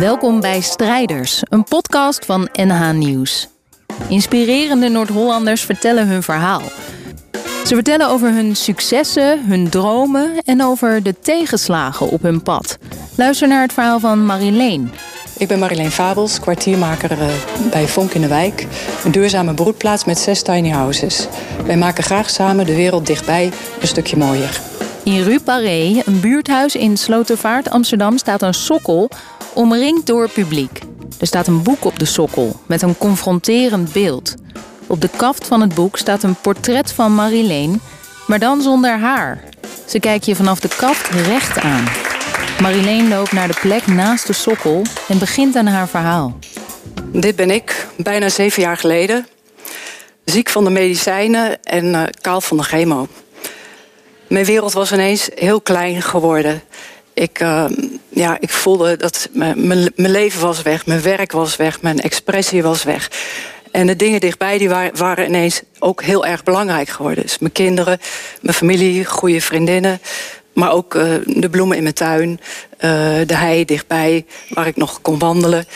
Welkom bij Strijders, een podcast van NH Nieuws. Inspirerende Noord-Hollanders vertellen hun verhaal. Ze vertellen over hun successen, hun dromen en over de tegenslagen op hun pad. Luister naar het verhaal van Marileen. Ik ben Marileen Fabels, kwartiermaker eh, bij Vonk in de Wijk. Een duurzame broedplaats met zes tiny houses. Wij maken graag samen de wereld dichtbij een stukje mooier. In Rue Paré, een buurthuis in Slotervaart, Amsterdam, staat een sokkel omringd door publiek. Er staat een boek op de sokkel met een confronterend beeld. Op de kaft van het boek staat een portret van Marileen, maar dan zonder haar. Ze kijkt je vanaf de kaft recht aan. Marileen loopt naar de plek naast de sokkel en begint aan haar verhaal. Dit ben ik, bijna zeven jaar geleden. Ziek van de medicijnen en uh, kaal van de chemo. Mijn wereld was ineens heel klein geworden. Ik, uh, ja, ik voelde dat mijn leven was weg, mijn werk was weg, mijn expressie was weg. En de dingen dichtbij die waren, ineens ook heel erg belangrijk geworden. Dus mijn kinderen, mijn familie, goede vriendinnen. Maar ook uh, de bloemen in mijn tuin, uh, de hei dichtbij, waar ik nog kon wandelen.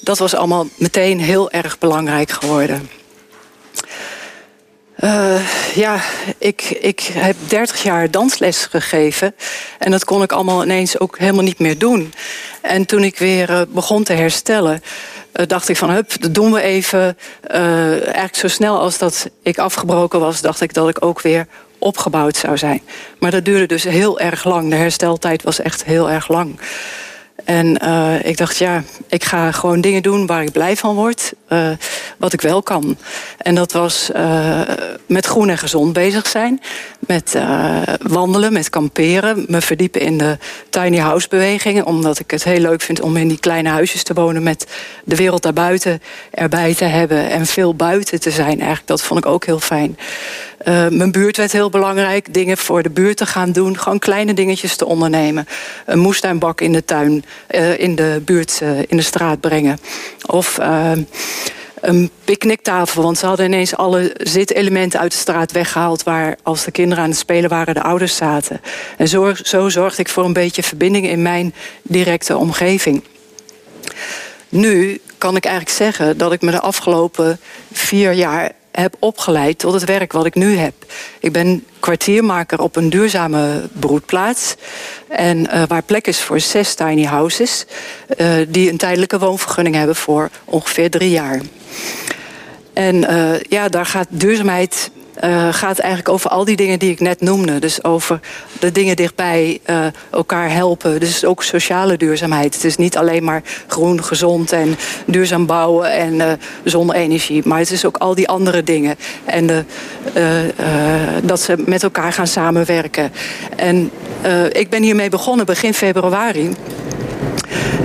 Dat was allemaal meteen heel erg belangrijk geworden. Uh, ja, ik, ik heb 30 jaar dansles gegeven. En dat kon ik allemaal ineens ook helemaal niet meer doen. En toen ik weer uh, begon te herstellen, uh, dacht ik van hup, dat doen we even. eigenlijk zo snel als dat ik afgebroken was, dacht ik dat ik ook weer opgebouwd zou zijn. Maar dat duurde dus heel erg lang. De hersteltijd was echt heel erg lang. En uh, ik dacht, ja, ik ga gewoon dingen doen waar ik blij van word. Uh, wat ik wel kan. En dat was uh, met groen en gezond bezig zijn. Met wandelen, met kamperen. Me verdiepen in de tiny house bewegingen. Omdat ik het heel leuk vind om in die kleine huisjes te wonen. Met de wereld daarbuiten erbij te hebben. En veel buiten te zijn eigenlijk. Dat vond ik ook heel fijn. Uh, mijn buurt werd heel belangrijk. Dingen voor de buurt te gaan doen. Gewoon kleine dingetjes te ondernemen. Een moestuinbak in de tuin, uh, in de buurt, uh, in de straat brengen. Of een picknicktafel. Want ze hadden ineens alle zitelementen uit de straat weggehaald... waar als de kinderen aan het spelen waren de ouders zaten. En zo, zo zorgde ik voor een beetje verbinding in mijn directe omgeving. Nu kan ik eigenlijk zeggen dat ik me de afgelopen vier jaar heb opgeleid tot het werk wat ik nu heb. Ik ben kwartiermaker op een duurzame broedplaats. En uh, waar plek is voor zes tiny houses. Uh, die een tijdelijke woonvergunning hebben voor ongeveer drie jaar. En uh, ja, daar gaat duurzaamheid uh, gaat eigenlijk over al die dingen die ik net noemde. Dus over de dingen dichtbij, uh, elkaar helpen. Dus ook sociale duurzaamheid. Het is niet alleen maar groen, gezond en duurzaam bouwen en uh, zonne-energie. Maar het is ook al die andere dingen. En de, dat ze met elkaar gaan samenwerken. En ik ben hiermee begonnen begin februari.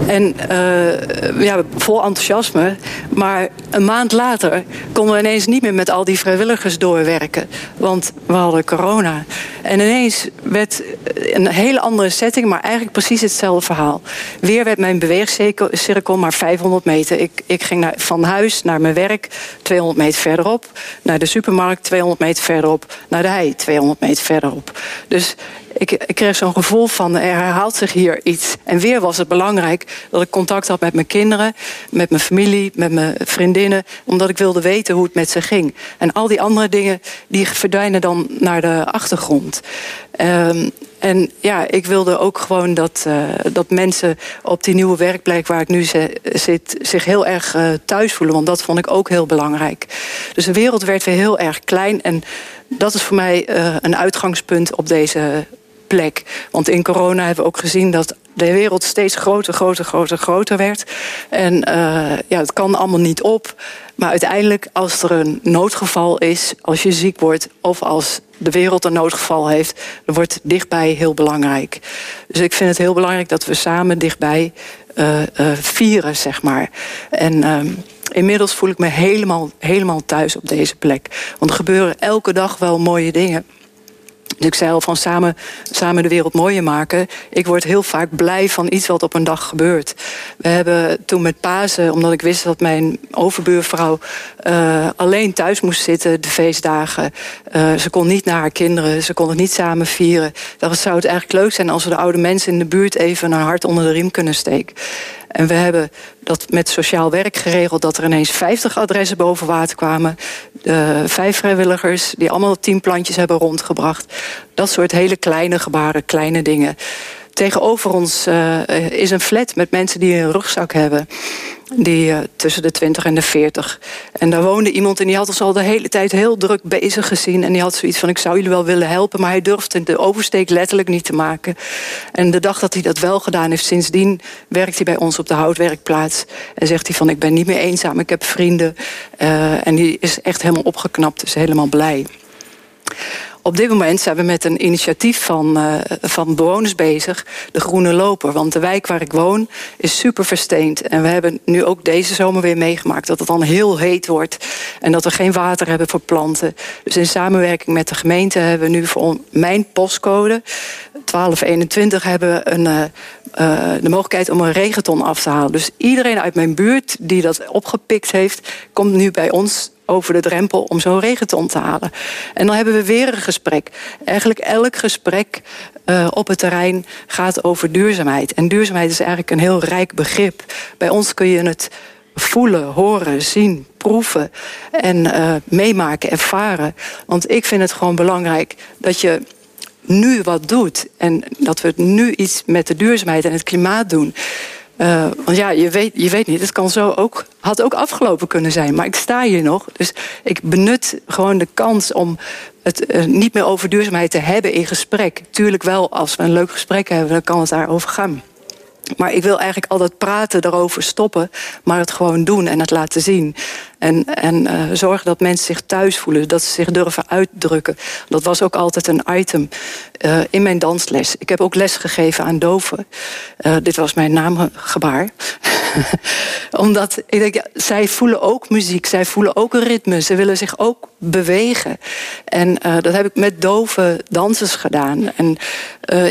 En uh, ja, vol enthousiasme. Maar een maand later konden we ineens niet meer met al die vrijwilligers doorwerken. Want we hadden corona. En ineens werd een hele andere setting, maar eigenlijk precies hetzelfde verhaal. Weer werd mijn beweegcirkel maar 500 meter. Ik, ik ging naar, van huis naar mijn werk 200 meter verderop. Naar de supermarkt 200 meter verderop. Naar de hei 200 meter verderop. Dus ik, ik kreeg zo'n gevoel van er herhaalt zich hier iets. En weer was het belangrijk dat ik contact had met mijn kinderen, met mijn familie, met mijn vriendinnen, omdat ik wilde weten hoe het met ze ging. En al die andere dingen die verdwijnen dan naar de achtergrond. Um, en ja, ik wilde ook gewoon dat, uh, dat mensen op die nieuwe werkplek waar ik nu zit, zich heel erg uh, thuis voelen. Want dat vond ik ook heel belangrijk. Dus de wereld werd weer heel erg klein. En dat is voor mij uh, een uitgangspunt op deze plek. Want in corona hebben we ook gezien dat de wereld steeds groter, groter, groter, groter werd. En uh, ja, het kan allemaal niet op. Maar uiteindelijk, als er een noodgeval is, als je ziek wordt of als de wereld een noodgeval heeft, dan wordt dichtbij heel belangrijk. Dus ik vind het heel belangrijk dat we samen dichtbij uh, uh, vieren, zeg maar. En uh, inmiddels voel ik me helemaal, helemaal thuis op deze plek. Want er gebeuren elke dag wel mooie dingen. Dus ik zei al van samen, samen de wereld mooier maken. Ik word heel vaak blij van iets wat op een dag gebeurt. We hebben toen met Pasen, omdat ik wist dat mijn overbuurvrouw uh, alleen thuis moest zitten de feestdagen. Uh, ze kon niet naar haar kinderen, ze kon het niet samen vieren. Dan zou het eigenlijk leuk zijn als we de oude mensen in de buurt even een hart onder de riem kunnen steken. En we hebben dat met sociaal werk geregeld dat er ineens 50 adressen boven water kwamen. Vijf vrijwilligers die allemaal tien plantjes hebben rondgebracht. Dat soort hele kleine gebaren, kleine dingen. Tegenover ons uh, is een flat met mensen die een rugzak hebben. Die uh, tussen de 20 en de 40. En daar woonde iemand en die had ons al de hele tijd heel druk bezig gezien. En die had zoiets van: Ik zou jullie wel willen helpen. Maar hij durfde de oversteek letterlijk niet te maken. En de dag dat hij dat wel gedaan heeft, sindsdien werkt hij bij ons op de houtwerkplaats. En zegt hij: van, Ik ben niet meer eenzaam, ik heb vrienden. Uh, en die is echt helemaal opgeknapt, dus helemaal blij. Op dit moment zijn we met een initiatief van, uh, van bewoners bezig, de Groene Loper. Want de wijk waar ik woon is super versteend. En we hebben nu ook deze zomer weer meegemaakt dat het dan heel heet wordt. En dat we geen water hebben voor planten. Dus in samenwerking met de gemeente hebben we nu voor mijn postcode 1221 hebben we een, uh, uh, de mogelijkheid om een regenton af te halen. Dus iedereen uit mijn buurt die dat opgepikt heeft, komt nu bij ons over de drempel om zo'n regenton te halen. En dan hebben we weer een gesprek. Eigenlijk elk gesprek uh, op het terrein gaat over duurzaamheid. En duurzaamheid is eigenlijk een heel rijk begrip. Bij ons kun je het voelen, horen, zien, proeven en uh, meemaken, ervaren. Want ik vind het gewoon belangrijk dat je nu wat doet. En dat we nu iets met de duurzaamheid en het klimaat doen. Uh, want ja, je weet, je weet niet, het kan zo ook, had ook afgelopen kunnen zijn. Maar ik sta hier nog, dus ik benut gewoon de kans om het uh, niet meer over duurzaamheid te hebben in gesprek. Tuurlijk wel, als we een leuk gesprek hebben, dan kan het daarover gaan. Maar ik wil eigenlijk al dat praten erover stoppen, maar het gewoon doen en het laten zien. En, en uh, zorgen dat mensen zich thuis voelen, dat ze zich durven uitdrukken. Dat was ook altijd een item uh, in mijn dansles. Ik heb ook les gegeven aan doven. Uh, dit was mijn naamgebaar. Omdat ik denk, ja, zij voelen ook muziek, zij voelen ook een ritme, ze willen zich ook bewegen. En dat heb ik met dove dansers gedaan. En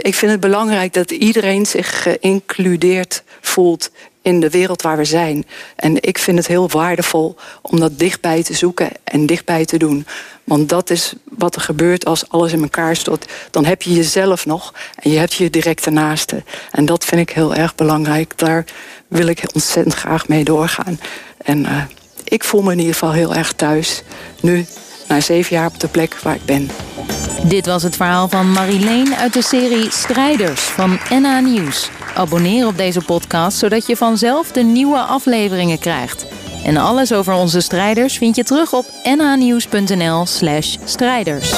ik vind het belangrijk dat iedereen zich geïncludeerd voelt in de wereld waar we zijn. En ik vind het heel waardevol om dat dichtbij te zoeken en dichtbij te doen. Want dat is wat er gebeurt als alles in elkaar stort. Dan heb je jezelf nog en je hebt je directe naaste. En dat vind ik heel erg belangrijk. Daar wil ik ontzettend graag mee doorgaan. En uh, ik voel me in ieder geval heel erg thuis. Nu, na zeven jaar op de plek waar ik ben. Dit was het verhaal van Marileen uit de serie Strijders van NA Nieuws. Abonneer op deze podcast zodat je vanzelf de nieuwe afleveringen krijgt. En alles over onze strijders vind je terug op nhnieuws.nl/strijders.